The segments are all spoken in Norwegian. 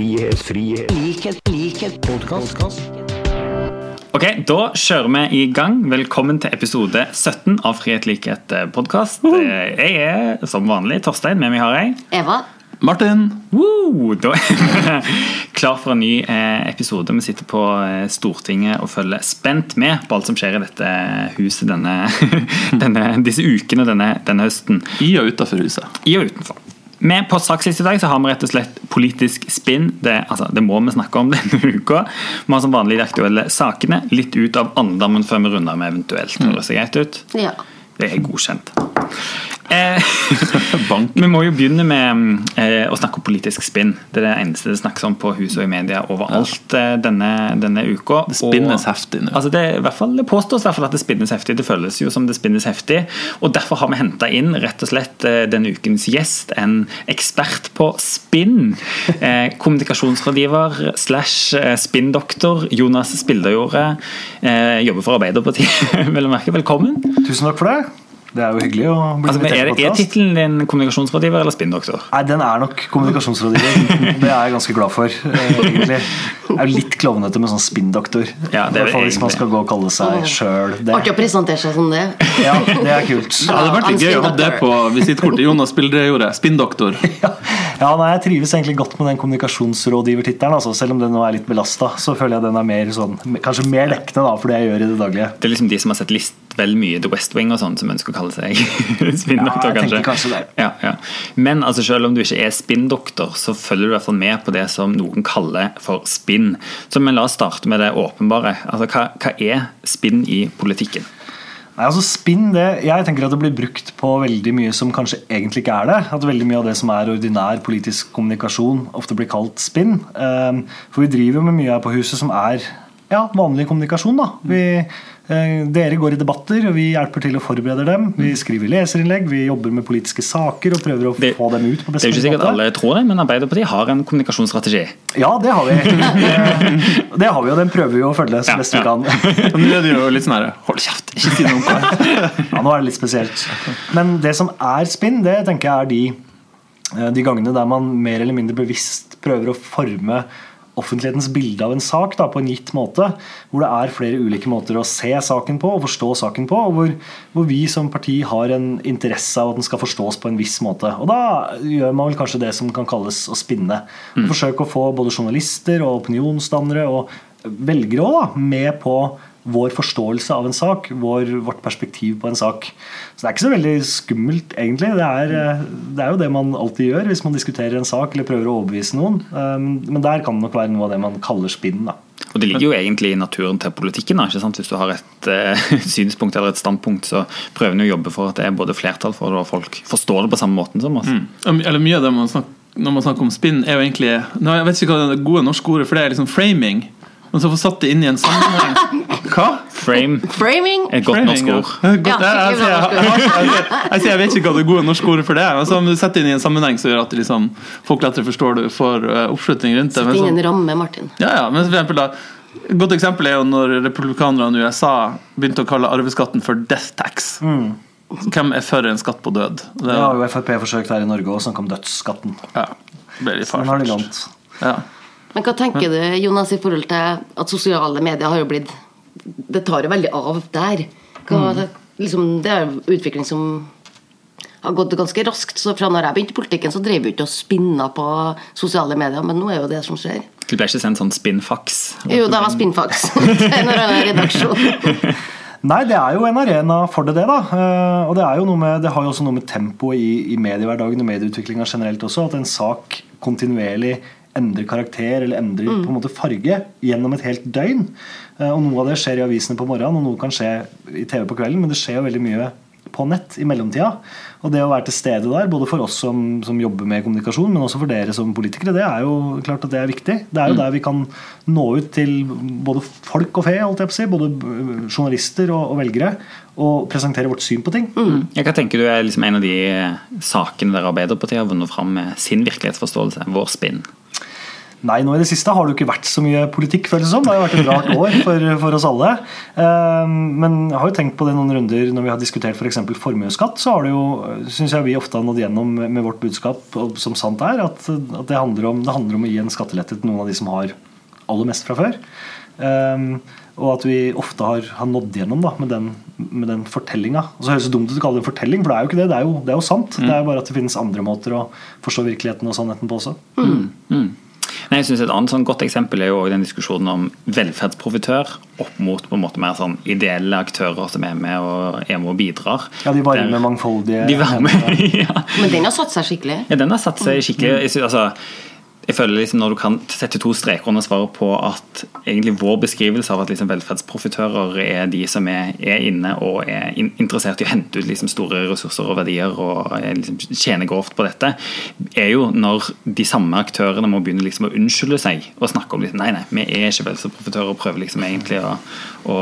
frihet, frihet, likhet, likhet, podkast. Ok, Da kjører vi i gang. Velkommen til episode 17 av Frihet, likhet podkast. Jeg er som vanlig Torstein. Med meg har jeg Eva. Martin. Woo! Da er vi klar for en ny eh, episode. Vi sitter på eh, Stortinget og følger spent med på alt som skjer i dette huset denne, denne, disse ukene denne, denne høsten. I og utafor huset. I og utenfor. Med saksliste i dag så har vi rett og slett politisk spinn. Det, altså, det må vi snakke om denne uka. Vi har som vanlig de aktuelle sakene. Litt ut av andammen før vi runder med eventuelt. Høres det greit ut? Ja. Det er godkjent. Eh, Bank. vi må jo begynne med eh, å snakke om politisk spinn. Det er det eneste det snakkes om på huset og i media overalt eh, denne, denne uka. Det spinnes Og- heftig nå. Altså det, er i hvert fall, det påstås i hvert fall at det spinnes heftig. Det føles jo som det spinnes heftig. og Derfor har vi henta inn rett og slett eh, denne ukens gjest, en ekspert på spinn. Kommunikasjonsrådgiver slash spinndoktor Jonas Spildajordet. Eh, jobber for Arbeiderpartiet, vil jeg merke. Velkommen. Tusen takk for det. Det er jo hyggelig å bli Altså, invitert er, er tittelen din kommunikasjonsrådgiver eller spinndoktor? Nei, den er nok kommunikasjonsrådgiver. Det er jeg ganske glad for, eh, egentlig. Det er jo litt klovnete med sånn spinndoktor. Ja, I hvert fall hvis man skal gå og kalle seg sjøl det. Artig å presentere seg som det. Ja, det er kult. Det hadde vært litt gøy å ha det på visittkortet. Jonas Spildrejordet, spinndoktor. Ja, nei, Jeg trives egentlig godt med den kommunikasjonsrådgivertittelen. Altså, selv om den nå er litt belasta, så føler jeg den er mer sånn, kanskje mer dekkende da, for det jeg gjør i det daglige. Det er liksom de som har sett list vel mye The West Wing og sånn, som ønsker å kalle seg Ja, spinndoktor, jeg tenker kanskje det. Ja, ja. Men altså, selv om du ikke er spinndoktor, så følger du i hvert fall med på det som noen kaller for spinn. Så men la oss starte med det åpenbare. Altså, hva, hva er spinn i politikken? Nei, altså spinn, det, Jeg tenker at det blir brukt på veldig mye som kanskje egentlig ikke er det. At veldig mye av det som er ordinær politisk kommunikasjon, ofte blir kalt spinn. Um, for vi driver med mye her på huset som er ja, vanlig kommunikasjon. da. Vi, dere går i debatter, og vi hjelper til å forberede dem. Vi skriver leserinnlegg, vi jobber med politiske saker og prøver å Det- få dem ut på Det er jo ikke sikkert alle tror det, men Arbeiderpartiet har en kommunikasjonsstrategi. Ja, det har vi. Eh, det har vi, og den prøver vi å følge så Ja, ja. vi kan. Og nå er det jo litt sånn her Hold kjeft, ikke si noe om. Ja, nå er det litt spesielt. Men det som er spinn, det tenker jeg er de, eh, de gangene der man mer eller mindre bevisst prøver å forme offentlighetens bilde av en sak da, på en gitt måte. Hvor det er flere ulike måter å se saken på og forstå saken på. Og hvor, hvor vi som parti har en interesse av at den skal forstås på en viss måte. Og da gjør man vel kanskje det som kan kalles å spinne. Forsøke å få både journalister og opinionsdannere og velgere da, med på vår forståelse av en sak, vår, vårt perspektiv på en sak. Så det er ikke så veldig skummelt, egentlig. Det er, eh, det er jo det man alltid gjør hvis man diskuterer en sak eller prøver å overbevise noen. Um, Men der kan det nok være noe av det man kaller spinn. da. Og det ligger jo egentlig i naturen til politikken. ikke sant? Hvis du har et eh, synspunkt eller et standpunkt, så prøver en å jobbe for at det er både flertall for det, og folk forstår det på samme måten som oss. Eller mye av det man snakker, når man snakker om spinn, er jo egentlig Jeg vet ikke hva det gode norske ordet for det er, liksom framing. Men så få satt det inn i en sammenheng. Hva? Frame Framing. et godt norsk ja. ord. Godt, Ja, jeg, jeg, jeg, jeg, jeg, vet ikke hva det gode norske ordet for det er. Altså, om du setter det inn i en sammenheng som gjør at liksom, folk lettere forstår det, får uh, oppslutning rundt det. Sett inn sånn, en ramme, Martin. ja, ja, men for eksempel da, Et godt eksempel er jo når republikanerne i USA begynte å kalle arveskatten for death tax. Hvem er for en skatt på død? Det, Det har jo Frp forsøkt her i Norge å snakke om dødsskatten. ja, ble litt Den har det. Ja. Men hva tenker du, Jonas, i forhold til at sosiale medier har jo blitt Det tar jo veldig av der. Hva, liksom, det er utvikling som har gått ganske raskt. Så fra når jeg begynte i politikken, så drev vi ikke og spinna på sosiale medier, men nå er jo det som skjer. Du ble ikke sendt sånn spinnfax. Jo, det var spinnfax. Nei, det er jo en arena for det, det. da. Eh, Og det, er jo noe med, det har jo også noe med tempoet i, i mediehverdagen og medieutviklinga generelt også. At en sak kontinuerlig endrer karakter eller endrer på en måte farge gjennom et helt døgn. Eh, Og Noe av det skjer i avisene på morgenen, og noe kan skje i TV på kvelden. Men det skjer jo veldig mye på nett i mellomtida. Og det å være til stede der, både for oss som, som jobber med kommunikasjon, men også for dere som politikere, det er jo klart at det er viktig. Det er jo der vi kan nå ut til både folk og fe, holdt jeg på å si, både øh, journalister og, og velgere, og presentere vårt syn på ting. Ja, hva tenker du er liksom en av de sakene der Arbeiderpartiet har vunnet fram med sin virkelighetsforståelse, vår spinn? Nei, nå i det siste har det jo ikke vært så mye politikk, føles det som. Det har jo vært et rart år for, for oss alle. Eh, men jeg har jo tenkt på det noen runder når vi har diskutert f.eks. For formuesskatt. Så har det jo, syns jeg vi ofte har nådd gjennom med vårt budskap, og som sant er, at, at det, handler om, det handler om å gi en skattelette til noen av de som har aller mest fra før. Eh, og at vi ofte har, har nådd gjennom da, med den, med den fortellinga. Så høres det dumt ut å kalle det en fortelling, for det er jo ikke det. Det er jo, det er jo sant. Det er bare at det finnes andre måter å forstå virkeligheten og sannheten på også. Nei, jeg synes Et annet sånn godt eksempel er jo den diskusjonen om velferdsprofitør opp mot på en måte mer sånn ideelle aktører som er med og, er med og bidrar. Ja, De varme, Der- mangfoldige De varme, ja. Men den har satt seg skikkelig. Ja, den har satt seg skikkelig jeg, synes, altså, jeg føler liksom Når du kan sette to streker under svaret på at egentlig vår beskrivelse av at liksom velferdsprofitører er de som er, er inne og er in interessert i å hente ut liksom store ressurser og verdier og er liksom tjener grovt på dette, er jo når de samme aktørene må begynne liksom å unnskylde seg og snakke om liksom, nei, nei, vi er ikke velferdsprofitører og prøver liksom egentlig å, å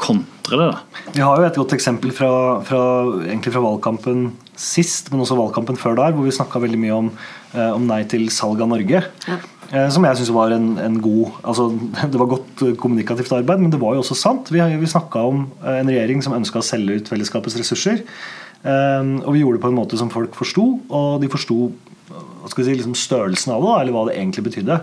kontre det. da. Vi har jo et godt eksempel fra, fra, egentlig fra valgkampen sist, men også valgkampen før der, hvor vi snakka veldig mye om, eh, om nei til salg av Norge. Ja. Eh, som jeg syns var en, en god altså, Det var godt eh, kommunikativt arbeid, men det var jo også sant. Vi, vi snakka om eh, en regjering som ønska å selge ut fellesskapets ressurser. Eh, og vi gjorde det på en måte som folk forsto, og de forsto si, liksom størrelsen av det, eller hva det egentlig betydde.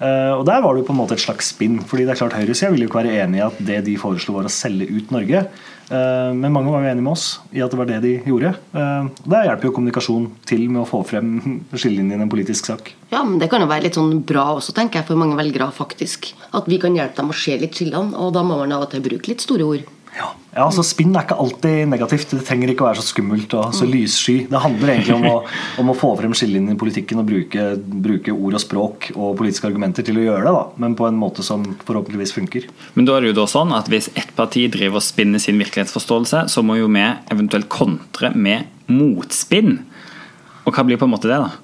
Eh, og Der var det jo på en måte et slags spinn. fordi det er klart Høyresida ville jo ikke være enig i at det de foreslo var å selge ut Norge. Eh, Men mange var jo enige med oss i at det var det de gjorde. Eh, Der hjelper jo kommunikasjon til med å få frem skillelinjene i en politisk sak. Ja, men Det kan jo være litt sånn bra også, tenker jeg, for mange velgere. faktisk. At vi kan hjelpe dem å se litt skillene, og da må man av og til bruke litt store ord. Ja, altså Spinn er ikke alltid negativt. Det trenger ikke å være så skummelt og så lyssky. Det handler egentlig om å, om å få frem skillelinjene i politikken og bruke, bruke ord og språk og politiske argumenter til å gjøre det, da, men på en måte som forhåpentligvis funker. Men da er det jo da sånn at hvis ett parti driver og spinner sin virkelighetsforståelse, så må jo vi eventuelt kontre med motspinn. Og hva blir på en måte det, da?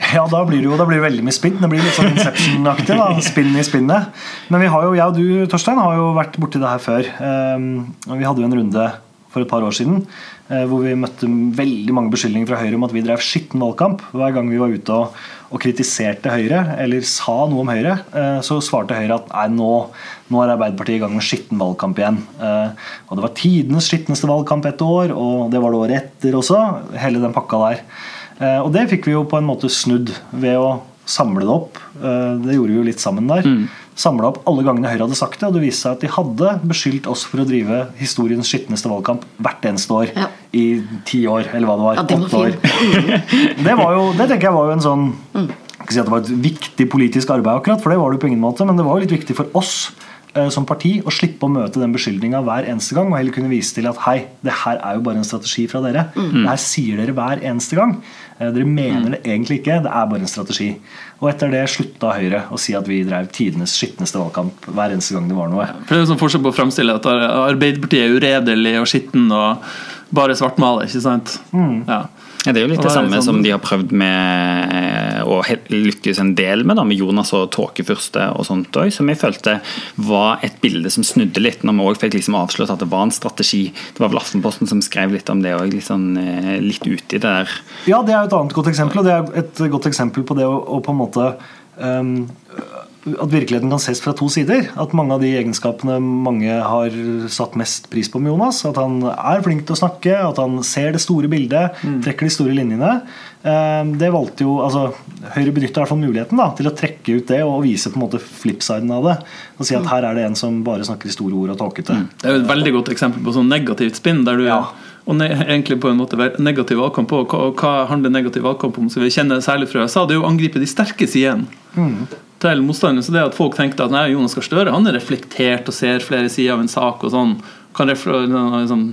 Ja, da blir det jo blir det veldig mye spinn. Det blir litt sånn Inception-aktig. da, Spinn i spinnet. Men vi har jo, jeg og du, Torstein, har jo vært borti det her før. Og vi hadde jo en runde for et par år siden eh, hvor vi møtte veldig mange beskyldninger fra Høyre om at vi drev skitten valgkamp. Hver gang vi var ute og, og kritiserte Høyre, eller sa noe om Høyre, eh, så svarte Høyre at nei, nå, nå er Arbeiderpartiet i gang med skitten valgkamp igjen. Eh, og det var tidenes skitneste valgkamp et år, og det var det året etter også. Hele den pakka der. Eh, Og det fikk vi jo på en måte snudd ved å samle det opp. Eh, Det gjorde vi jo litt sammen der. Samla opp alle gangene Høyre hadde sagt det, og det viste seg at de hadde beskyldt oss for å drive historiens skitneste valgkamp hvert eneste år Ja. i ti år, eller hva det var. Ja, den var åtte år. Det, var jo, det tenker jeg var jo en sånn Ikke si at det var et viktig politisk arbeid, akkurat, for det var det jo på ingen måte, men det var jo litt viktig for oss som parti å slippe å møte den beskyldninga hver eneste gang, og heller kunne vise til at hei, det her er jo bare en strategi fra dere. Det her sier dere hver eneste gang. Eh, Dere mener det egentlig ikke, det er bare en strategi. Og etter det slutta Høyre å si at vi drev tidenes skitneste valgkamp hver eneste gang det var noe. For det er sånn forskjell på å fremstille at Arbeiderpartiet er uredelig og skitten og bare svartmaler, ikke sant? Ja. Ja, det er jo litt det samme sånn- som de har prøvd med å lykkes en del med, da, med Jonas og Tåkefyrste og sånt òg, som jeg følte var et bilde som snudde litt, når vi òg fikk liksom avslørt at det var en strategi. Det var vel Aftenposten som skrev litt om det òg, litt, sånn, eh, litt uti det der. Ja, det er et annet godt eksempel, og det er et godt eksempel på det å, å på en måte um, At virkeligheten kan ses fra to sider. At mange av de egenskapene mange har satt mest pris på med Jonas, at han er flink til å snakke, at han ser det store bildet, trekker de store linjene. um, Det valgte jo, altså Høyre benytta i hvert fall muligheten da, til å trekke ut det og vise på en måte flipsiden av det. Og si at her er det en som bare snakker store ord og tåkete. Det er jo et veldig godt eksempel på sånn negativt spinn. der du Ja. Og ne egentlig på en måte være negativ valgkamp hva, og hva handler negativ valgkamp om? Så vi kjenner særlig fra USA, det er jo å angripe de sterke sidene til motstanderen. Så det at folk tenkte at nei, Jonas Gahr Støre han er reflektert og ser flere sider av en sak og sånn, kan liksom,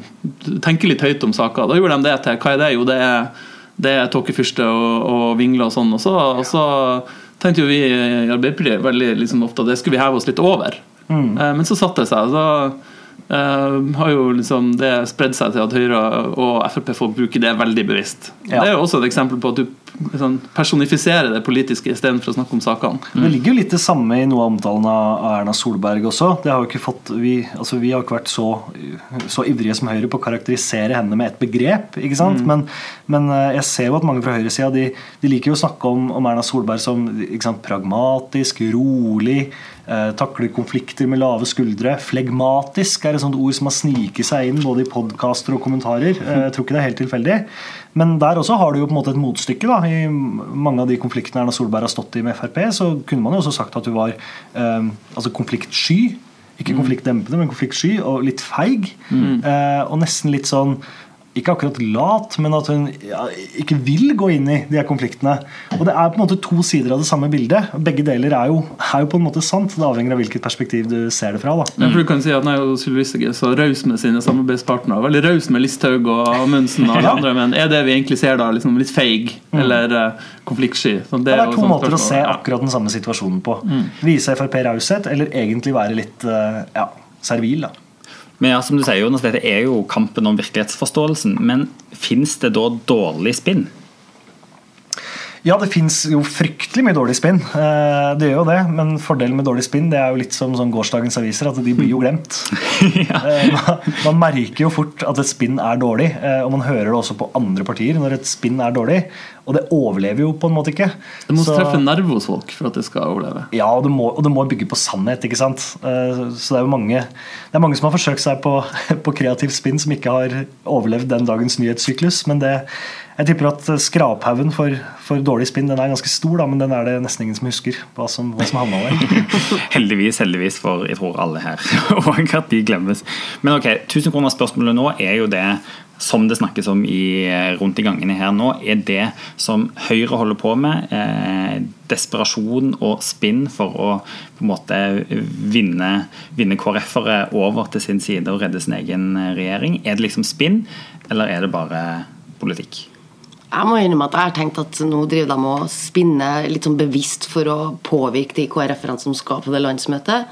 tenke litt høyt om saker. Da gjorde de det til hva er det? Jo, det er, det er tåkefyrste og, og vingler og sånn. Og så, og så tenkte jo vi i Arbeiderpartiet veldig liksom, ofte at det skulle vi heve oss litt over. Mm. Men så satte det seg. Så eh, har jo liksom det spredd seg til at Høyre og Frp får bruke det veldig bevisst. Ja. Det er jo også et eksempel på at du liksom, personifiserer det politiske istedenfor å snakke om sakene. Det ligger jo litt det samme i noe av omtalen av Erna Solberg også. Det har fått, vi, altså vi har ikke vært så, så ivrige som Høyre på å karakterisere henne med et begrep. ikke sant? Men, men eh, jeg ser jo at mange fra høyresida de, de liker jo å snakke om, om Erna Solberg som sant, pragmatisk, rolig, takler konflikter med lave skuldre. Flegmatisk er et sånt ord som har sniket seg inn både i podkaster og kommentarer. Eh, jeg tror ikke det er helt tilfeldig. Men der også har du jo på en måte et motstykke. da, I mange av de konfliktene Erna Solberg har stått i med Frp, så kunne man jo også sagt at hun var eh, altså konfliktsky. Ikke konfliktdempende, men konfliktsky og litt feig. Eh, og nesten litt sånn ikke akkurat lat, men at hun ja, ikke vil gå inn i de her konfliktene. Og Det er på en måte to sider av det samme bildet. Begge deler er jo, er jo på en måte sant. Det avhenger av hvilket perspektiv du ser det fra. da. Ja, for du kan si at nei, Sylvi Listhaug er så raus med sine samarbeidspartnere. Veldig raus med Listhaug og Amundsen og alle Ja. andre, men er det vi egentlig ser da liksom litt feig eller uh, konfliktsky? Sånn, Det er to måter måter å se akkurat den samme situasjonen på. Vise Frp raushet, eller egentlig være litt uh, ja, servil. da. Men ja, som du sier, Jonas, dette er jo kampen om virkelighetsforståelsen. Men fins det da dårlig spinn? Ja, det fins jo fryktelig mye dårlig spinn. Eh, Det gjør jo det, men fordelen med dårlig spinn det er jo litt som sånn gårsdagens aviser, at de blir jo glemt. ja. man- Man merker jo fort at et spinn er dårlig, eh, og man hører det også på andre partier når et spinn er dårlig. Og det overlever jo på en måte ikke. Det må Så- treffe nerve hos folk for at det skal overleve. Ja, og det, må, og det må bygge på sannhet. ikke sant? Eh, Så det er jo mange, det er mange som har forsøkt seg på, på kreativt spinn som ikke har overlevd den dagens nyhetssyklus. Men det, jeg tipper at skraphaugen for, for dårlig spinn den er ganske stor, da, men den er det nesten ingen som husker hva som, hva som havna der. Heldigvis, heldigvis for jeg tror alle her. Og at de glemmes. Men ok, 1000 kroner spørsmålet nå er jo det som det snakkes om i, rundt i gangene her nå, er det som Høyre holder på med. Eh, desperasjon og spinn for å på en måte vinne, vinne KrF-ere over til sin side og redde sin egen regjering. Er det liksom spinn, eller er det bare politikk? Jeg må innrømme at jeg har tenkt at nå driver de og spinner litt sånn bevisst for å påvirke de KrF-erne som skal på det landsmøtet.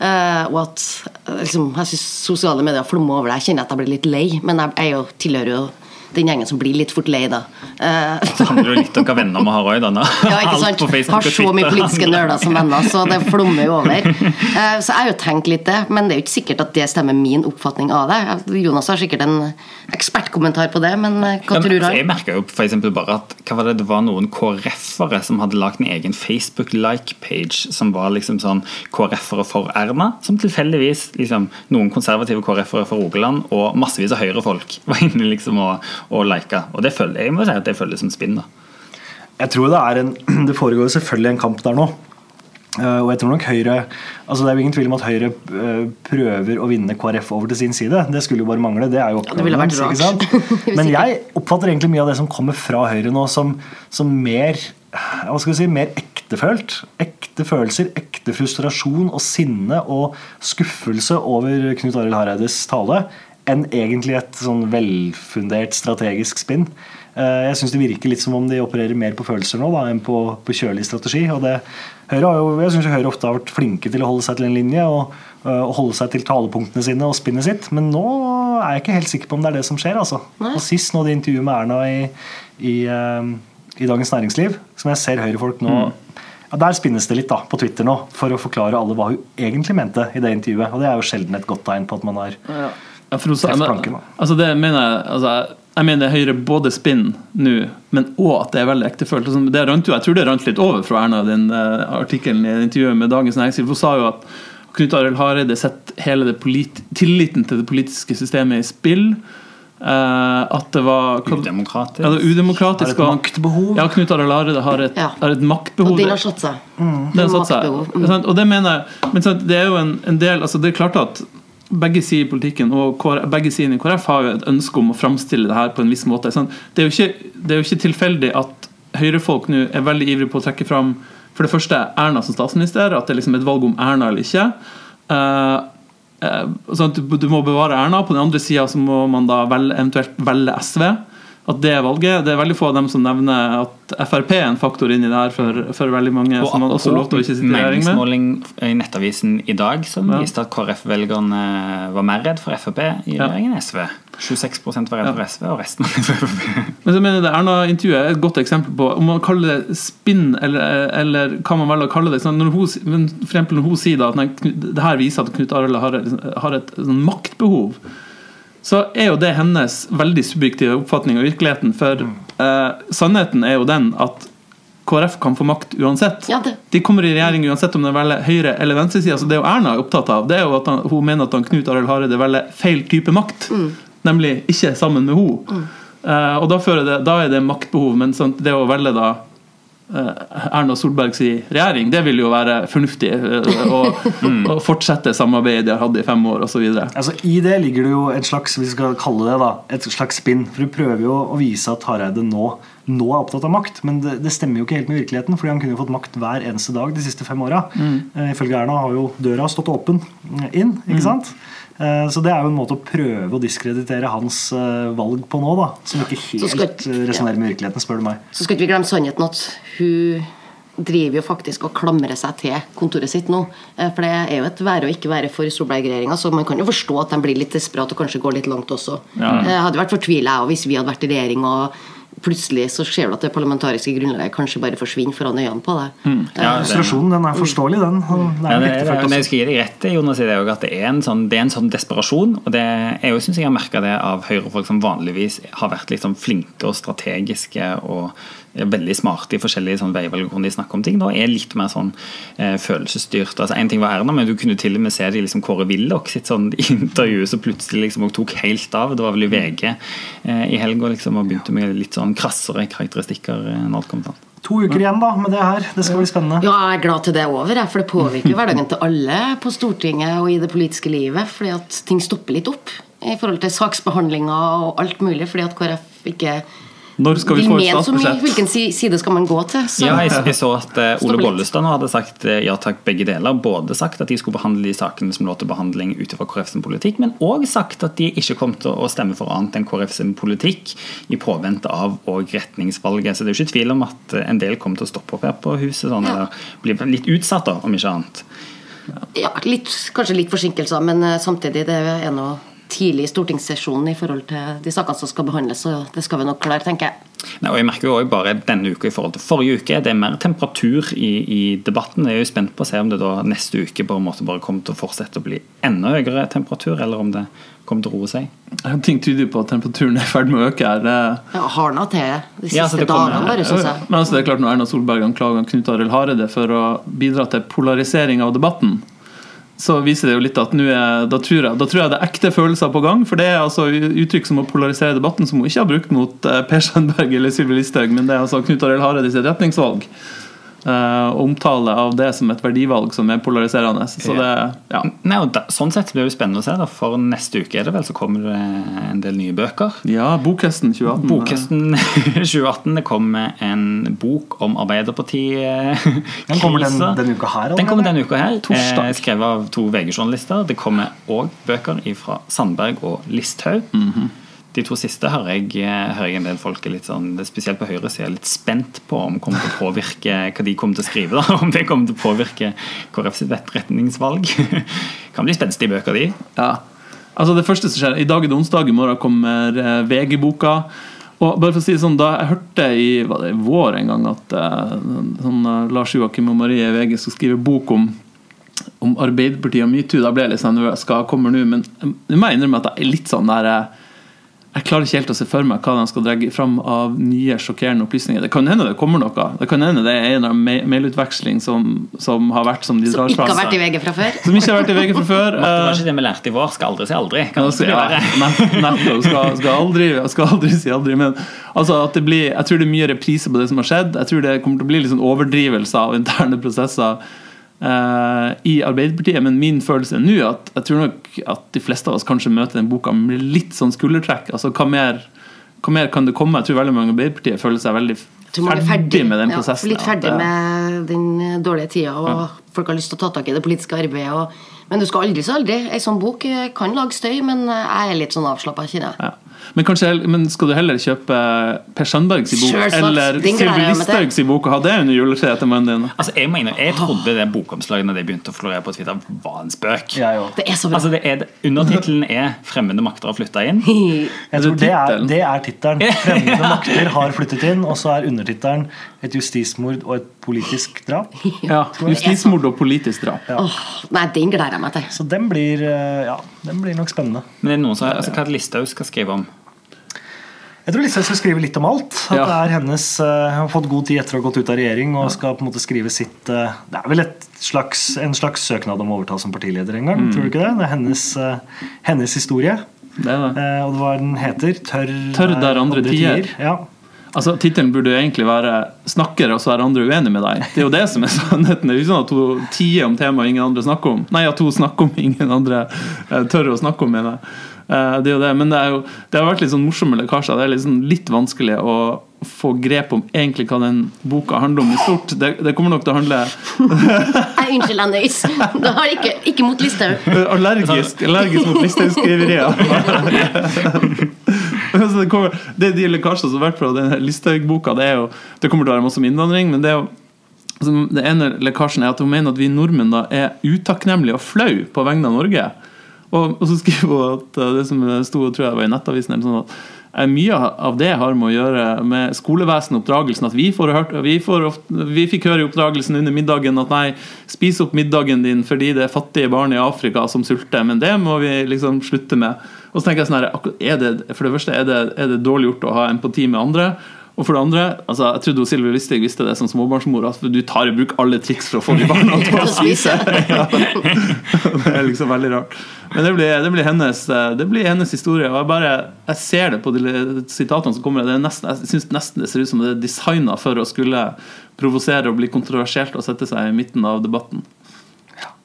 Eh, og at eh, liksom, jeg syns sosiale medier flommer over det. Jeg kjenner at jeg blir litt lei, men jeg, jeg er tilhører jo den gjengen som blir litt fort lei, da. Eh, Det handler jo litt om hva venner man har òg, da. Ja, ikke sant? Har så mye politiske nerder som venner, så det flommer jo over. Eh, Så jeg har jo tenkt litt det, men det er jo ikke sikkert at det stemmer min oppfatning av det. Jonas har sikkert en ekspertkommentar på det, men eh, hva Ja, men, tror altså, jeg merka jo eksempel bare at hva var det, det var noen KrF-ere som hadde lagd en egen Facebook-like-page som var liksom sånn KrF-ere for Erna. Som tilfeldigvis liksom, noen konservative KrF-ere fra Rogaland og massevis av Høyre-folk var inne liksom og, og like. Og det føler, jeg må si at det føles som spinn. da. Jeg tror det er en Det foregår selvfølgelig en kamp der nå. Eh, og jeg tror nok Høyre altså Det er jo ingen tvil om at Høyre eh, prøver å vinne KrF over til sin side. Det skulle jo bare mangle. Det er jo Ja, det ville vært oppgaven ikke sant? Men jeg oppfatter egentlig mye av det som kommer fra Høyre nå, som, som mer hva skal vi si, mer ektefølt. Ekte følelser, ekte frustrasjon og sinne og skuffelse over Knut Arild Hareides tale enn egentlig et sånn velfundert strategisk spinn. Eh, Jeg syns det virker litt som om de opererer mer på følelser nå da, enn på, på kjølig strategi. og det, Høyre jo, jeg synes Høyre ofte har vært flinke til å holde seg til en linje og, øh, og holde seg til talepunktene sine og spinnet sitt, men nå er jeg ikke helt sikker på om det er det som skjer. altså. Nei. Og Sist nå det intervjuet med Erna i, i, øh, i Dagens Næringsliv, som jeg ser Høyre-folk nå ja, Der spinnes det litt da, på Twitter nå for å forklare alle hva hun egentlig mente i det intervjuet. Og det er jo sjelden et godt tegn på at man har Ja, for hun sa- men- altså det mener jeg altså, Jeg mener Høyre både spinn nå, men òg at det er veldig ektefølt. Altså, det rant jo, jeg tror det rant litt over fra Erna, den uh, artikkelen i intervjuet med Dagens Næringsliv. Hun sa jo at Knut Arild Hareide setter hele det tilliten til det politiske systemet i spill. Uh, at det var Udemokratisk. Ja, det var udemokratisk. Har et maktbehov. Ja, Knut Arild Hareide har et, Ja. har et maktbehov. Og den har satt seg. Den har satt seg. Mm. Og det mener jeg Men det er jo en, en del altså Det er klart at begge sider i politikken og begge sidene i KrF har jo et ønske om å framstille det her på en viss måte. Det, er ikke, det er jo ikke tilfeldig at høyrefolk nå er veldig ivrige på å trekke fram for det første Erna som statsminister, at det er liksom et valg om Erna eller ikke. Eh, eh, sånn at du, må bevare Erna. På den andre sida må man da velge, eventuelt velge SV. At det er valget. Det er veldig få av dem som nevner at Frp er en faktor inni det her for, for veldig mange. Og som man også lovte å ikke sitte i regjering med. meningsmåling i Nettavisen i dag som Ja. viste at KrF-velgerne var mer redd for Frp i Ja. regjering enn SV. 26% var redd for SV, og resten var redd for Frp. Men så mener det Erna-intervjuet er et godt eksempel på om man kaller det spinn, eller, eller hva man velger å kalle det. Når hun, for eksempel når hun sier da at nei, det her viser at Knut Arild har, har et sånn maktbehov, så er jo det hennes veldig subjektive oppfatning av virkeligheten. For eh, sannheten er jo den at KrF kan få makt uansett. Ja, De kommer i regjering uansett om det velger høyre- eller venstresida. Så det er jo Erna er opptatt av, det er jo at han, hun mener at han Knut Arild Hareide velger feil type makt. Nemlig ikke sammen med henne. Eh, og da, fører det, da er det maktbehov, men sånn, det å velge da Erna Solbergs regjering, det vil jo være fornuftig. å, mm. å fortsette samarbeidet de har hatt i fem år, osv. Altså, I det ligger det jo et slags vi skal kalle det da, et slags spinn. For du prøver jo å vise at Hareide nå, nå er opptatt av makt. Men det, det stemmer jo ikke helt med virkeligheten, fordi han kunne jo fått makt hver eneste dag de siste fem åra. Mm. ifølge Erna har jo døra stått åpen inn. ikke sant? Eh, Så det er jo en måte å prøve å diskreditere hans eh, valg på nå, da. Som ikke helt eh, resonnerer med virkeligheten, spør du meg. Så skal ikke vi glemme sannheten at hun driver jo faktisk og klamrer seg til kontoret sitt nå. For det er jo et være og ikke være for Solberg-regjeringa, så man kan jo forstå at de blir litt desperate og kanskje går litt langt også. Ja. Jeg hadde vært fortvila jeg òg hvis vi hadde vært i regjering og plutselig så ser du at det parlamentariske grunnlaget kanskje bare forsvinner foran øynene på deg. Mm. Ja, Isolasjonen den er forståelig, den. Er det, men jeg skal gi deg rett i, Jonas, det at det er en sånn, det er en sånn desperasjon. og det, Jeg synes jeg har merka det av Høyre-folk som vanligvis har vært liksom flinke og strategiske og veldig smarte i forskjellige sånn veivalg hvor de snakker om ting. Nå er litt mer sånn eh, følelsesstyrt. altså En ting var Erna, men du kunne til og med se det i liksom Kåre Willoch sitt sånn intervju som plutselig liksom og tok helt av. Det var vel i VG eh, i helga liksom, og begynte med litt sånn krassere karakteristikker. eh, når alt kom til. To uker igjen da med det her. Det skal bli spennende. Ja, jeg er glad til det er over, for det påvirker hverdagen til alle på Stortinget og i det politiske livet. Fordi at ting stopper litt opp i forhold til saksbehandlinga og alt mulig. Fordi at KrF ikke Når skal vi få et statsbudsjett? Hvilken side skal man gå til? Så, Ja, jeg, jeg så at uh, Ole. Bollestad nå hadde sagt uh, ja takk, begge deler. Både sagt at de skulle behandle de sakene som lå til behandling ut ifra KrF sin politikk, men òg sagt at de ikke kom til å stemme for annet enn KrF sin politikk i påvente av og retningsvalget. Så det er jo ikke tvil om at eh, en del kommer til å stoppe opp her på huset, sånn, eller bli litt utsatt, da, om ikke annet. ja, litt, kanskje litt forsinkelser, men samtidig det er noe tidlig i stortingssesjonen i forhold til de sakene som skal behandles, så det skal vi nok klare, tenker jeg. Nei, og jeg merker jo også bare denne uka i forhold til forrige uke, det er mer temperatur i, i debatten. Jeg er jo spent på å se om det da neste uke på en måte bare kommer til å fortsette å bli enda høyere temperatur, eller om det kommer til å roe seg. Ting tyder på at temperaturen er i ferd med å øke her. Det- Ja, Hardna til de siste Ja, så dagene, bare, syns jeg. Men altså, det er klart Når Erna Solberg anklager Knut Arild Hareide for å bidra til polarisering av debatten, så viser det jo litt at er, da, tror jeg, da tror jeg det er ekte følelser på gang. For det er altså uttrykk som å polarisere debatten, som hun ikke har brukt mot eh, Per Sandberg eller Sylvi Listhaug, men det er altså Knut Arild Hareide sitt retningsvalg. Eh, og omtale av det som et verdivalg som er polariserende. Så det, ja. Nei, og da, sånn sett blir det jo spennende å se, da, for neste uke er det vel så kommer det en del nye bøker. ja, Bokhesten 2018. Bokhesten 2018. Det kommer en bok om Arbeiderpartiet. Den kommer den, denne uka her. Den kommer denne uka her, Torsdag. eh, skrevet av to VG-journalister. Det kommer òg bøker fra Sandberg og Listhaug. Mhm. De to siste hører jeg, eh, hører jeg en del folk er litt sånn, spesielt på Høyre er litt spent på om kommer til å påvirke hva de kommer til å skrive. da, Om det kommer til å påvirke KrF sitt retningsvalg. kan bli spenstige bøker, de. Ja. Altså det første som skjer I dag er det onsdag, i morgen kommer eh, VG-boka. Og bare for å si det sånn, Da jeg hørte i i vår en gang at eh, sånn, Lars Joakim og Marie VG skal skrive bok om om Arbeiderpartiet og metoo, da ble jeg litt sånn nervøs. Hva kommer nå? Men jeg må innrømme at jeg er litt sånn der Jeg klarer ikke helt å se for meg hva de skal dra fram av nye, sjokkerende opplysninger. Det kan hende det kommer noe. Det kan hende det er en mailutveksling som, som har vært som de Som drar ikke har vært i VG fra før. Som ikke har vært i VG fra før. Det var Eh, ikke det vi lærte i vår. Skal aldri si aldri. Kan Altså, det ja, være? nett- nettopp. Skal, skal, aldri, skal aldri si aldri. Men altså, at det blir, jeg tror det er mye reprise på det som har skjedd. Jeg tror det kommer til å bli litt sånn overdrivelser av interne prosesser eh, i Arbeiderpartiet. Men min følelse er at jeg tror nok at de fleste av oss kanskje møter den boka med litt sånn skuldertrekk. Altså, hva mer, hva mer kan det komme? Jeg tror veldig mange i Arbeiderpartiet føler seg veldig er ferdig med den prosessen. Ja, litt ferdig eh, med den dårlige tida og folk har lyst til å ta tak i det politiske arbeidet. Og, men du skal aldri så aldri. Ei sånn bok eh, kan lage støy, men eh, jeg er litt sånn avslappa, kjenner jeg. Ja. Men, kanskje, men skal du heller kjøpe Per Sandbergs bok sure, eller Sylvi. Listhaugs bok og ha det under juletreet til mannen din? Altså, jeg, mener, jeg trodde det bokomslaget når det begynte å florere på Twitter, var en spøk. Ja. Det er så bra. Altså, det er, Undertittelen er 'Fremmede makter har flytta inn'. Jeg tror det er, det er tittelen. 'Fremmede makter har flyttet inn', og så er undertittelen 'Et justismord og et politisk drap'. Ja, Justismord og politisk drap. Åh, nei, den gleder jeg meg til. Så den blir, eh, ja, den blir nok spennende. Men det er noen som, altså, hva er det Listhaug skal skrive om? Jeg tror Listhaug skal skrive litt om alt. At Ja. det er hennes eh, Hun har fått god tid etter å ha gått ut av regjering og skal på en måte skrive sitt eh, Det er vel et slags, en slags søknad om å overta som partileder en gang. Tror du ikke det? Det er hennes, eh, hennes historie. Det er det. Eh, og det var den heter 'Tørr Tørr der andre tier. Ja. Altså, Tittelen burde egentlig være 'Snakker, og så er andre uenige med deg'. Det er jo det som er sannheten. Det er jo ikke sånn at hun tier om temaet ingen andre snakker om. Nei, at hun snakker om ingen andre eh, tør å snakke om, mener jeg. Eh, Det er jo det. Men det, er jo, det har vært litt sånn morsomme lekkasjer. Det er liksom litt vanskelig å få grep om egentlig hva den boka handler om i stort. Det, det kommer nok til å handle Nei, unnskyld, Anders. Du har ikke, ikke mot Listhaug. Allergisk, allergisk mot Listhaug-skriverier. Altså, det, kommer, det de lekkasjene som har vært fra den Listhaug-boka. Det, det kommer til å være masse om innvandring, men det er jo altså, det ene lekkasjen er at hun mener at vi nordmenn da er utakknemlige og flau på vegne av Norge. Og, og så skriver hun at uh, det som sto tror jeg var i Nettavisen sånn at eh, mye av det har med å gjøre med skolevesenet og oppdragelsen. At vi, får hørt, vi, får ofte, vi fikk høre i oppdragelsen under middagen at nei, spis opp middagen din fordi det er fattige barn i Afrika som sulter. Men det må vi liksom slutte med. Og så tenker jeg sånn her, er det, For det første er det, er det dårlig gjort å ha empati med andre. Og for det andre, altså jeg trodde Silje Listhaug visste det som småbarnsmor, at du tar i bruk alle triks for å få de barna til å spise. Ja. Det er liksom veldig rart. Men det blir, det blir, hennes, det blir hennes historie. Og jeg bare jeg ser det på de sitatene som kommer. Det er nesten, jeg syns nesten det ser ut som det er designa for å skulle provosere og bli kontroversielt og sette seg i midten av debatten.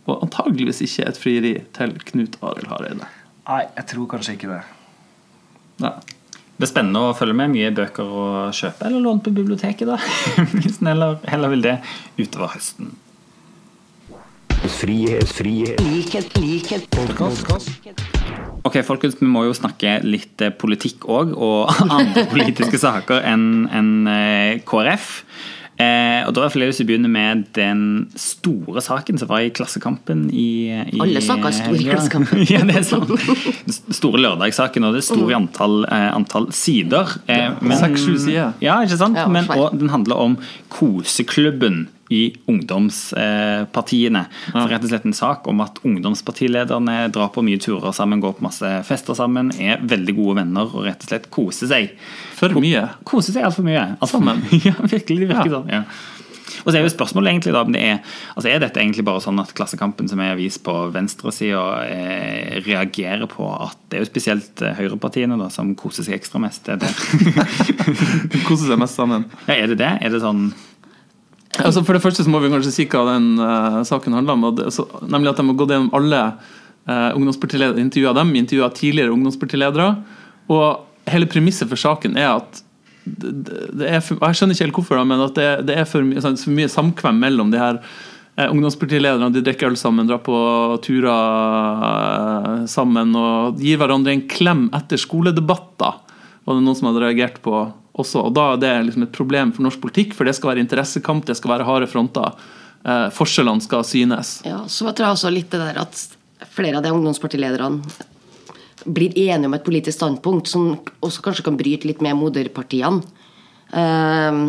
Og antageligvis ikke et frieri til Knut Arild Hareide. Nei, jeg tror kanskje ikke det. Nei. Det er spennende å følge med. Mye bøker å kjøpe eller låne på biblioteket, da. Hvis en heller, heller vil det utover høsten. Frihet, frihet, likhet, likhet, Podcast. Ok, folkens, Vi må jo snakke litt eh, politikk òg, og andre politiske saker enn enn, eh, KrF. Eh, og da har jeg lyst til å begynne med den store saken som var i Klassekampen i, i Alle saker er store i. Klassekampen. ja, det er sant. Den store lørdagssaken, og det er stor i antall, eh, antall sider. Eh, Seks-sju sider. Ja, ikke sant? Ja, men, og den handler om koseklubben i ungdomspartiene. Så rett og slett en sak om at ungdomspartilederne drar på mye turer sammen, går på masse fester sammen, er veldig gode venner og rett og slett koser seg. For mye. Koser seg altfor mye. Alt sammen. ja, virkelig. Det virker Ja. sånn. Ja. Og så er jo spørsmålet egentlig da, om det er, altså er dette egentlig bare sånn at Klassekampen, som er avis på venstresida, eh, reagerer på at det er jo spesielt eh, høyrepartiene da, som koser seg ekstra mest? Er det, Koser seg mest sammen. ja, er det det? Er det sånn Altså For det første så må vi kanskje si hva den uh, saken handler om. så, nemlig at de har gått gjennom alle uh, ungdomspartiledere, intervjua dem, intervjua tidligere ungdomspartiledere. Og hele premisset for saken er at det, er for, Jeg skjønner ikke helt hvorfor, da, men at det, det er for, sånn, for mye samkvem mellom de her uh, ungdomspartilederne. De drikker øl sammen, drar på turer eh, sammen og gir hverandre en klem etter skoledebatter. Var det noen som hadde reagert på også. Og da er det liksom et problem for norsk politikk, for det skal være interessekamp, det skal være harde fronter. Eh, forskjellene skal synes. Ja, så tror jeg også litt det der at flere av de ungdomspartilederne blir enige om et politisk standpunkt som også kanskje kan bryte litt med moderpartiene. Eh,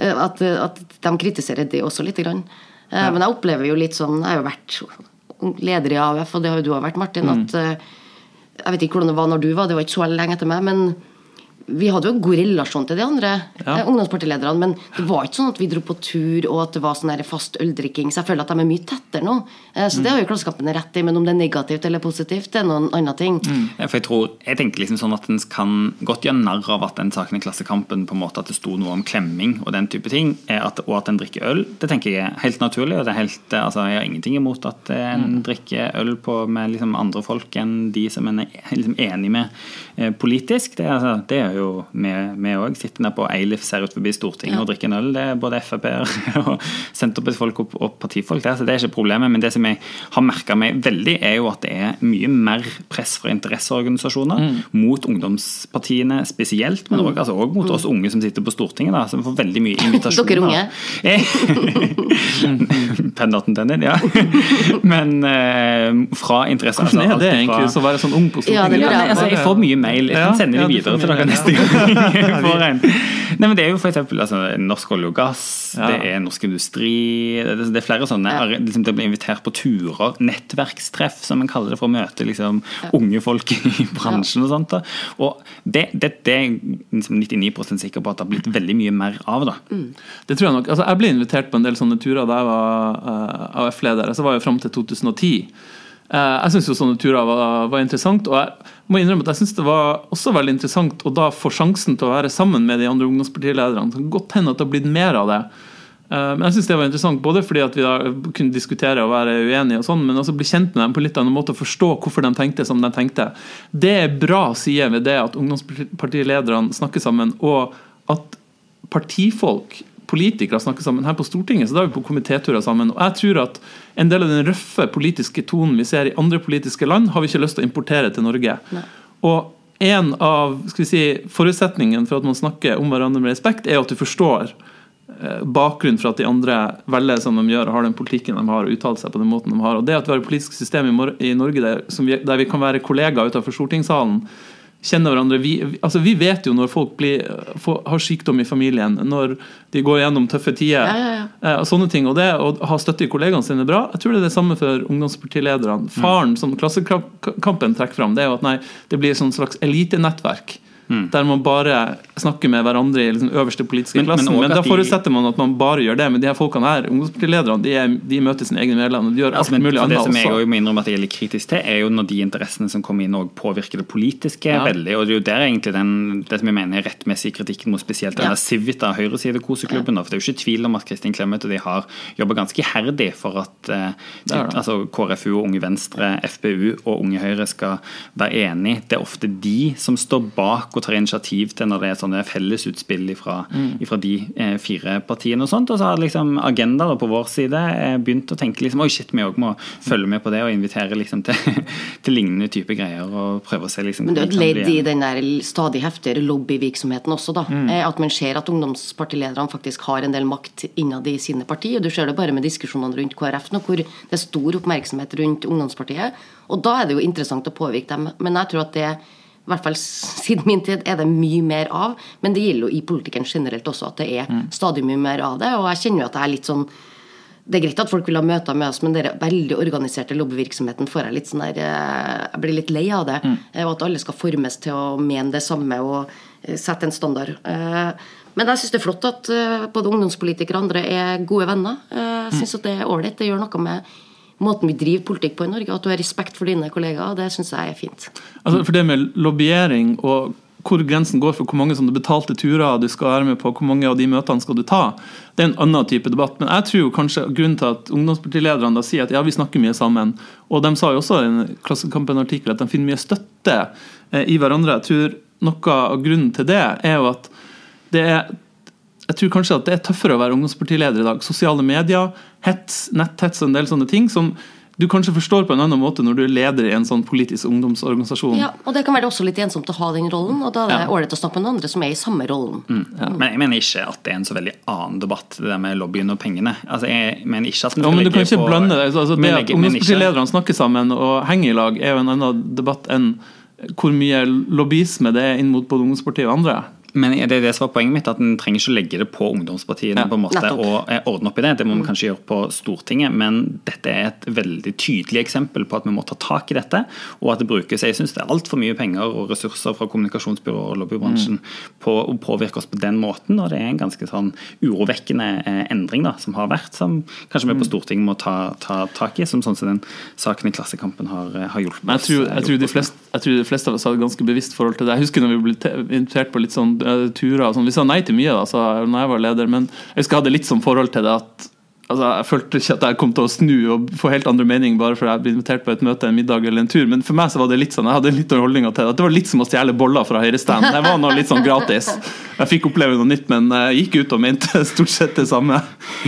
at, at de kritiserer det også lite grann. Eh, Men jeg opplever jo litt sånn Jeg har jo vært leder i AUF, og det har jo du òg vært, Martin. at eh, Jeg vet ikke hvordan det var når du var, det var ikke så lenge etter meg. men vi hadde jo en god relasjon til de andre Ja. eh, ungdomspartilederne, men det var ikke sånn at vi dro på tur og at det var sånn fast øldrikking. Så jeg føler at de er mye tettere nå. Eh, Så det har jo Klassekampen rett i, men om det er negativt eller positivt, det er noen annen ting. Ja, For jeg tror, jeg tenker liksom sånn at en kan godt gjøre narr av at den saken i Klassekampen på en måte at det sto noe om klemming og den type ting, at, og at en drikker øl. Det tenker jeg er helt naturlig. og det er helt, eh, altså Jeg har ingenting imot at en mm. drikker øl på med liksom andre folk enn de som en er liksom enig med eh, politisk. Det, altså, det er jo jo vi òg. Sitter nede på Eilif, ser ut forbi Stortinget Ja. og drikker en øl. Det er både Frp-er og Senterpartifolk og, og partifolk der, så det er ikke problemet. Men det som jeg har merka meg veldig, er jo at det er mye mer press fra interesseorganisasjoner Mm. mot ungdomspartiene spesielt, men òg altså, også mot oss unge som sitter på Stortinget, da, som får veldig mye invitasjoner. Dere unge? Pennaten den din, ja. Men eh, fra interesser Hvordan er altså, det egentlig å være sånn ung på Ja, Stortinget? det ja, lurer nei, jeg altså, jeg får mye mail. Jeg Ja, kan sende ja, de du videre til dere mye, neste gang. får en. Nei, men Det er jo eksempel, altså, Norsk olje og gass, Ja. det er Norsk Industri Det, det er flere sånne. Ja. Liksom, det blir invitert på turer. Nettverkstreff, som en kaller det, for å møte liksom, unge folk i bransjen. og sånt. Da. Og det, det, det er liksom 99 sikker på at det har blitt veldig mye mer av. da. Det tror Jeg nok. Altså, jeg ble invitert på en del sånne turer da jeg var uh, AF-leder. Så var jeg fram til 2010. Eh, jeg syns sånne turer var, var interessant. Og jeg må innrømme at jeg synes det var også veldig interessant å da få sjansen til å være sammen med de andre ungdomspartilederne. Det kan godt hende at det har blitt mer av det. Eh, men jeg synes det var interessant både fordi at vi da kunne diskutere og være uenige, og sånn, men også bli kjent med dem på litt annen måte og forstå hvorfor de tenkte som de tenkte. Det er bra sider ved det at ungdomspartilederne snakker sammen, og at partifolk politikere snakker sammen her på Stortinget, så da er vi på komitéturer sammen. Og jeg tror at en del av den røffe politiske tonen vi ser i andre politiske land, har vi ikke lyst til å importere til Norge. Og en av skal vi si, forutsetningene for at man snakker om hverandre med respekt, er at du forstår eh, bakgrunnen for at de andre velger som de gjør og har den politikken de har og uttaler seg på den måten de har. Og det at vi har et politisk system i, Norge der, vi, der vi kan være kollegaer utenfor stortingssalen, kjenne hverandre. Vi, altså vi vet jo når folk blir, får, har sykdom i familien, når de går gjennom tøffe tider. Ja, ja, ja. eh, og sånne ting, og det Å ha støtte i kollegaene sine er bra. Jeg tror det er det samme for ungdomspartilederne. Faren som Klassekampen trekker fram, det er jo at nei, det blir et sånn slags elitenettverk. Der man bare snakker med hverandre i liksom øverste politiske Men- klassen. Men, Men, da forutsetter man at man bare gjør det. Men de her folkene her, ungdomspartilederne, de, de møter sine egne medlemmer. De gjør alt Altså, men mulig annet annet det som jeg også. også må innrømme at jeg er litt kritisk til, er jo når de interessene som kommer inn og påvirker det politiske Ja. veldig. og Det er jo der egentlig den, det som jeg mener er rettmessig kritikken mot spesielt den Ja. Civita, høyresidekoseklubben. Ja. for Det er jo ikke tvil om at Kristin Clemet og de har jobba ganske iherdig for at eh, Det det. altså KrFU, og Unge Venstre, FPU og Unge Høyre skal være enige. Det er ofte de som står bak og tar initiativ til når det er sånne fellesutspill fra Mm. de eh, fire partiene. og sånt, og så har liksom Agenda da, på vår side eh, begynt å tenke liksom, oi shit, vi òg må følge med på det og invitere liksom, til, til lignende type greier. og prøve å se liksom, Men det er et ledd i den der stadig heftigere lobbyvirksomheten også, da. Mm. At man ser at ungdomspartilederne faktisk har en del makt innad i sine partier. Og du ser det bare med diskusjonene rundt KrF nå, hvor det er stor oppmerksomhet rundt ungdomspartiet. Og da er det jo interessant å påvirke dem. Men jeg tror at det i hvert fall siden min tid er det mye mer av. Men det gjelder jo i politikken generelt også at det er stadig mye mer av det. Og jeg kjenner jo at det er litt sånn det er greit at folk vil ha møter med oss, men den veldig organiserte lobbyvirksomheten får jeg litt sånn der eh, Jeg blir litt lei av det. Eh, Og at alle skal formes til å mene det samme og eh, sette en standard. Men jeg syns det er flott at både ungdomspolitikere og andre er gode venner. Jeg syns at det er ålreit. Det gjør noe med måten vi driver politikk på i Norge. At du har respekt for dine kollegaer. Det syns jeg er fint. Altså for det med lobbyering og hvor grensen går for hvor mange som du betalte turer du skal være med på, hvor mange av de møtene skal du ta, det er en annen type debatt. Men jeg tror kanskje grunnen til at ungdomspartilederne da sier at ja, vi snakker mye sammen, og de sa jo også i en Klassekampen-artikkel at de finner mye støtte eh, i hverandre. Jeg tror noe av grunnen til det er jo at det er jeg tror kanskje at det er tøffere å være ungdomspartileder i dag. Sosiale medier, hets, netthets og en del sånne ting som du kanskje forstår på en annen måte når du er leder i en sånn politisk ungdomsorganisasjon. Ja, Og det kan være også litt ensomt å ha den rollen, og da er det Ja. å snakke med noen andre som er i samme rollen. Men jeg mener ikke at det er en så veldig annen debatt, det der med lobbyen og pengene. Altså, jeg mener ikke at vi Ja, men du kan ikke på- blande det. Altså, det at Ungdomspartilederne snakker sammen og henger i lag, er jo en annen debatt enn hvor mye lobbyisme det er inn mot både ungdomspartiet og andre. Men det er det som var poenget mitt, at en trenger ikke å legge det på ungdomspartiene Ja, på en måte, nettopp. og eh, ordne opp i det. Det må vi kanskje gjøre på Stortinget, men dette er et veldig tydelig eksempel på at vi må ta tak i dette, og at det brukes Jeg synes det er altfor mye penger og ressurser fra kommunikasjonsbyråer og lobbybransjen på å påvirke oss på den måten, og det er en ganske sånn urovekkende eh, endring da, som har vært, som kanskje vi på Stortinget må ta, ta tak i, som sånn som den saken i Klassekampen har, eh, har hjulpet oss. jeg tror, jeg, tror fleste, jeg tror de fleste av oss har et ganske bevisst forhold til det. Jeg husker når vi ble invitert på litt sånn turer og sånn. Vi sa nei til mye da, så, når jeg var leder, men jeg husker jeg hadde litt sånn forhold til det at Altså, Jeg følte ikke at jeg kom til å snu og få helt andre mening bare fordi jeg ble invitert på et møte, en middag eller en tur. Men for meg så var det litt sånn, jeg hadde litt holdninga til det. At det var litt som å stjele boller fra Høyre-stand. Det var noe litt sånn gratis. Jeg fikk oppleve noe nytt, men jeg gikk ut og mente stort sett det samme.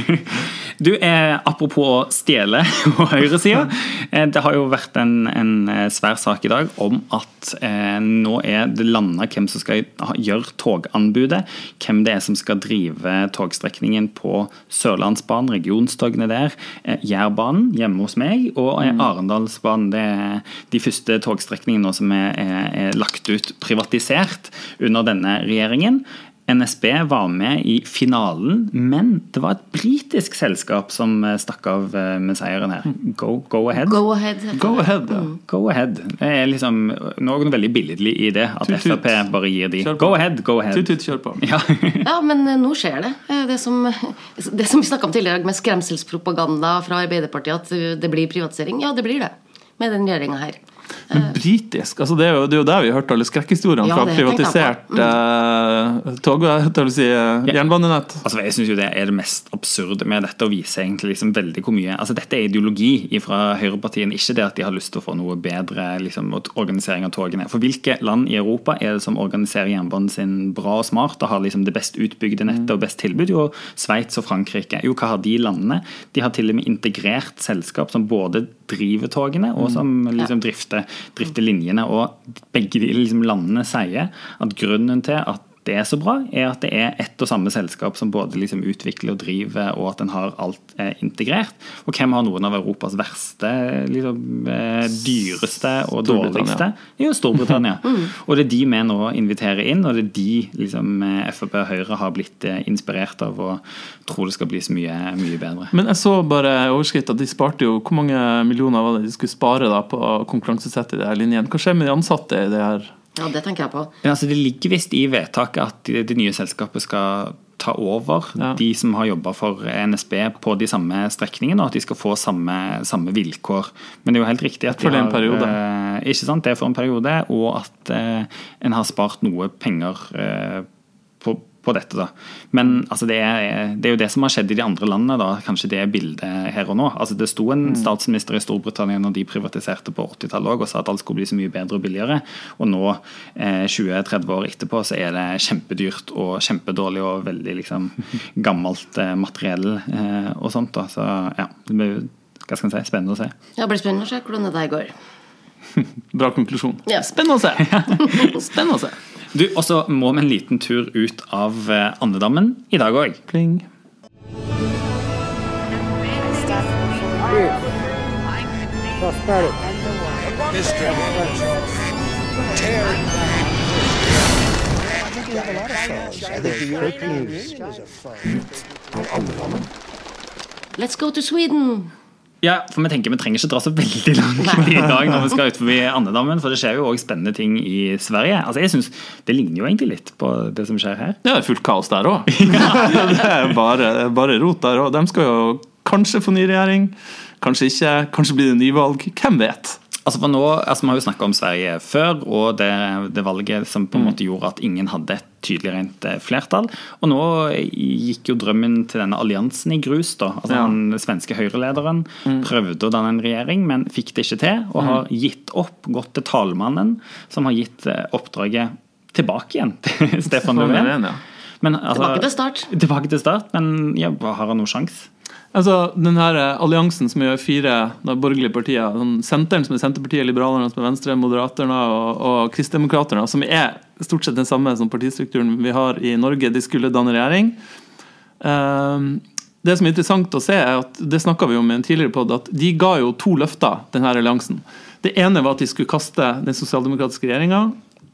Du, eh, Apropos å stjele på høyresida. Eh, det har jo vært en, en eh, svær sak i dag om at eh, nå er det landa hvem som skal gjøre toganbudet. Hvem det er som skal drive togstrekningen på Sørlandsbanen, regionstogene der. Eh, Jærbanen hjemme hos meg, og eh, Arendalsbanen. Det er de første togstrekningene som er, er, er lagt ut privatisert under denne regjeringen. NSB var med i finalen, men det var et britisk selskap som eh, stakk av eh, med seieren her. Go, go ahead. Go ahead. Go ahead. Ja. Go ahead. Det er liksom noe veldig billedlig i det. At Tut, tut. Frp bare gir de Go ahead, go ahead. Tut, tut, kjør på. Ja. Ja, men eh, nå skjer det. Det som, det som vi snakka om tidligere med skremselspropaganda fra Arbeiderpartiet, at det blir privatisering. Ja, det blir det. Med den regjeringa her. Men britisk altså det, er jo, det er jo der vi har hørt alle skrekkhistoriene Ja, fra privatisert mm. eh, tog, si, ja. jernbanenett. Altså, jeg synes jo Det er det mest absurde med dette, å vise egentlig liksom veldig hvor mye altså Dette er ideologi fra høyrepartiene, ikke det at de har lyst til å få noe bedre liksom, mot organisering av togene. For Hvilke land i Europa er det som organiserer jernbanen sin bra og smart og har liksom det best utbygde nettet og best tilbud? Jo, Sveits og Frankrike. Jo, hva har de landene? De har til og med integrert selskap som både driver togene og som liksom drifter, drifter linjene. Og begge de liksom, landene sier at grunnen til at det er så bra, er at det er ett og samme selskap som både liksom utvikler og driver, og at en har alt eh, integrert. Og hvem har noen av Europas verste, liksom, eh, dyreste og dårligste? Jo, Storbritannia. Og det er de vi nå inviterer inn, og det er de liksom, eh, Frp og Høyre har blitt eh, inspirert av og tror det skal bli så mye, mye bedre. Men jeg så bare overskritt at de sparte jo Hvor mange millioner var det de skulle spare da på å konkurransesette i de her linjene? Hva skjer med de ansatte i det her? Ja, det tenker jeg på. Men altså det ligger visst i vedtaket at det, nye selskapet skal ta over Ja. de som har jobba for NSB på de samme strekningene, og at de skal få samme, samme vilkår. Men det er jo helt riktig at de For en har, periode. eh, ikke sant, det er for en periode, og at eh, en har spart noe penger eh, på, på dette. da. Men altså, det, er, det er jo det som har skjedd i de andre landene, da, kanskje det er bildet her og nå. Altså, det sto Mm. en statsminister i Storbritannia når de privatiserte på 80-tallet også, og sa at alt skulle bli så mye bedre og billigere. Og nå, eh, 20-30 år etterpå, så er det kjempedyrt og kjempedårlig og veldig liksom, gammelt eh, materiell eh, og sånt. da. Så ja, det blir hva skal si, spennende å se. Ja, Det blir spennende å se hvordan det der går. Bra konklusjon. Ja. Spennende å se! Spennende å se. Du, Og så må vi en liten tur ut av eh, andedammen i dag òg. Pling. Let's go to Sweden! Ja, for vi tenker vi trenger ikke dra så veldig langt i dag når vi skal ut forbi Andedammen, for det skjer jo òg spennende ting i Sverige. Altså jeg synes Det ligner jo egentlig litt på det som skjer her. Ja, det er fullt kaos der òg. det er bare, bare rot der òg. De skal jo kanskje få ny regjering, kanskje ikke. Kanskje blir det nyvalg. Hvem vet? Altså for nå, altså Vi har jo snakka om Sverige før, og det, det valget som på en måte gjorde at ingen hadde et tydelig rent eh, flertall. Og nå gikk jo drømmen til denne alliansen i grus. da, altså Ja. Den svenske høyrelederen prøvde å danne en regjering, men fikk det ikke til. Og har gitt opp, gått til talmannen, som har gitt eh, oppdraget tilbake igjen til Stefan Löfven. Men, altså, Tilbake til start. Tilbake til start, men ja, har han noen sjanse? Altså, den her eh, alliansen som gjør fire da, borgerlige partier, sånn Senteren, som er Senterpartiet, Liberalerne, som er Venstre, Moderaterne og, og Kristdemokraterne, som er stort sett den samme som partistrukturen vi har i Norge, de skulle danne regjering. Um, det som er interessant å se, er at det snakka vi om i en tidligere podd, at de ga jo to løfter, denne alliansen. Det ene var at de skulle kaste den sosialdemokratiske regjeringa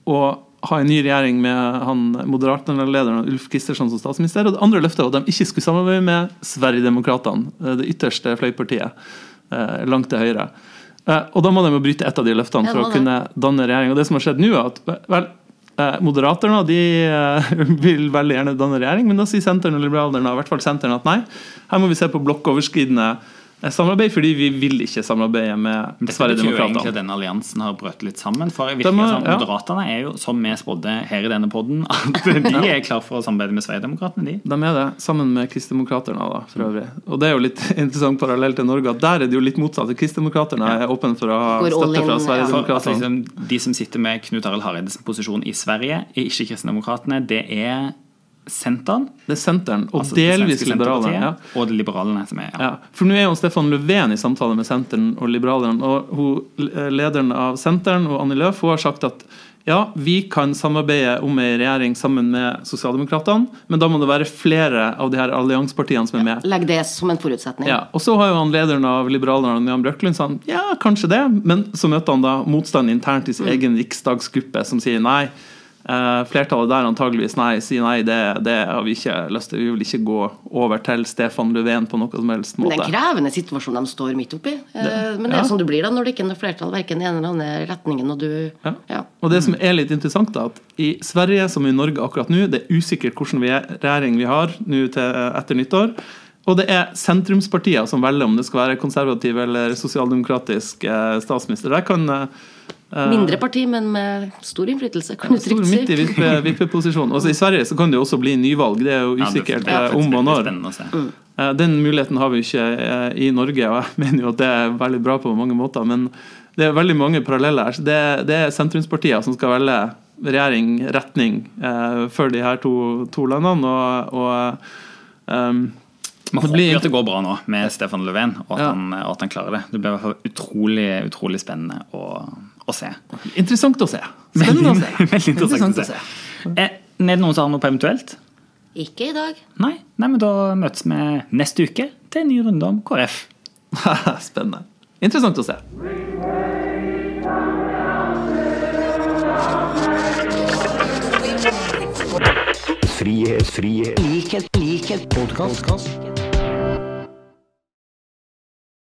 og ha en ny regjering med han Moderaterna-lederen Ulf Kristersson som statsminister. Og det andre løftet var at de ikke skulle samarbeide med Sverigedemokraterna, eh, det ytterste fløypartiet eh, langt til høyre. Eh, Og da må de jo bryte ett av de løftene for å kunne danne regjering. Og det som har skjedd nå, er at vel, Moderaterna de vil veldig gjerne danne regjering, men da sier Senteren og Liberalerne, i hvert fall Senteren, at nei, her må vi se på blokkoverskridende samarbeid fordi vi vil ikke samarbeide med Dette betyr jo egentlig at den alliansen har brøt litt sammen. For det De virker har- som ja. Moderaterne er jo, som vi spådde her i denne podden, at de er klar for å samarbeide med Sverigedemokraterna. De. De er det, sammen med Kristdemokraterna, da, for øvrig. Og det er jo litt interessant parallell til Norge, at der er det jo litt motsatt. Kristdemokraterna er åpne for å ha støtte fra. Altså, Sverigedemokraterna. liksom, de som sitter med Knut Arild Hareides posisjon i Sverige, er ikke Kristdemokraterna. Det er Senteren, Det er Senteren, og altså delvis Liberalerne. Ja. Og det Liberalene. som er ja. Ja, for nå er jo Stefan Löfven i samtale med Senteren og Liberalerne, og hun, eh, lederen av Senteren, og Annie Løf, hun har sagt at ja, vi kan samarbeide om ei regjering sammen med Sosialdemokratene, men da må det være flere av de her alliansepartiene som er med. Legg det som en forutsetning. Ja, og så har jo han lederen av Liberalerne, Jan Brøklund, sagt ja, kanskje det, men så møter han da motstand internt i sin egen riksdagsgruppe, som sier nei. Eh, flertallet der antageligvis nei, sier nei, det, det har vi ikke lyst til. Vi vil ikke gå over til Stefan Löfven på noe som helst Men måte. det er en krevende situasjon de står midt oppi. Det, Men det ja. er sånn det blir da når det ikke er flertall verken i en eller andre retningen. Og du, Ja. ja. Og det som er litt interessant, da, at i Sverige som i Norge akkurat nå, det er usikkert hvilken vi er- regjering vi har nå til etter nyttår. Og det er sentrumspartier som velger om det skal være konservativ eller sosialdemokratisk eh, statsminister. Der kan eh, Mindre parti, men med stor innflytelse, kan du stor trygt midt i si. vippe, vippeposisjon. Også I Sverige så kan det jo også bli nyvalg. Det er jo Ja, det- usikkert er eh, om og når. Eh, Den muligheten har vi ikke eh, i Norge, og jeg mener jo at det er veldig bra på mange måter. Men det er veldig mange paralleller her. Det, det er sentrumspartier som skal velge regjering, retning, eh, for de her to, to landene. Og, og um, Vi håper jo at det går bra nå med Stefan Löfven, og at, Ja. han, at han klarer det. Det blir i hvert fall utrolig, utrolig spennende å, å se. interessant å se. Spennende å se. Veldig interessant å se. Er, er det noen som har noe på eventuelt? Ikke i dag. Nei? Nei, men da møtes vi neste uke til en ny runde om KrF. Spennende. Interessant å se. Frihet, frihet, likhet, likhet, podkast.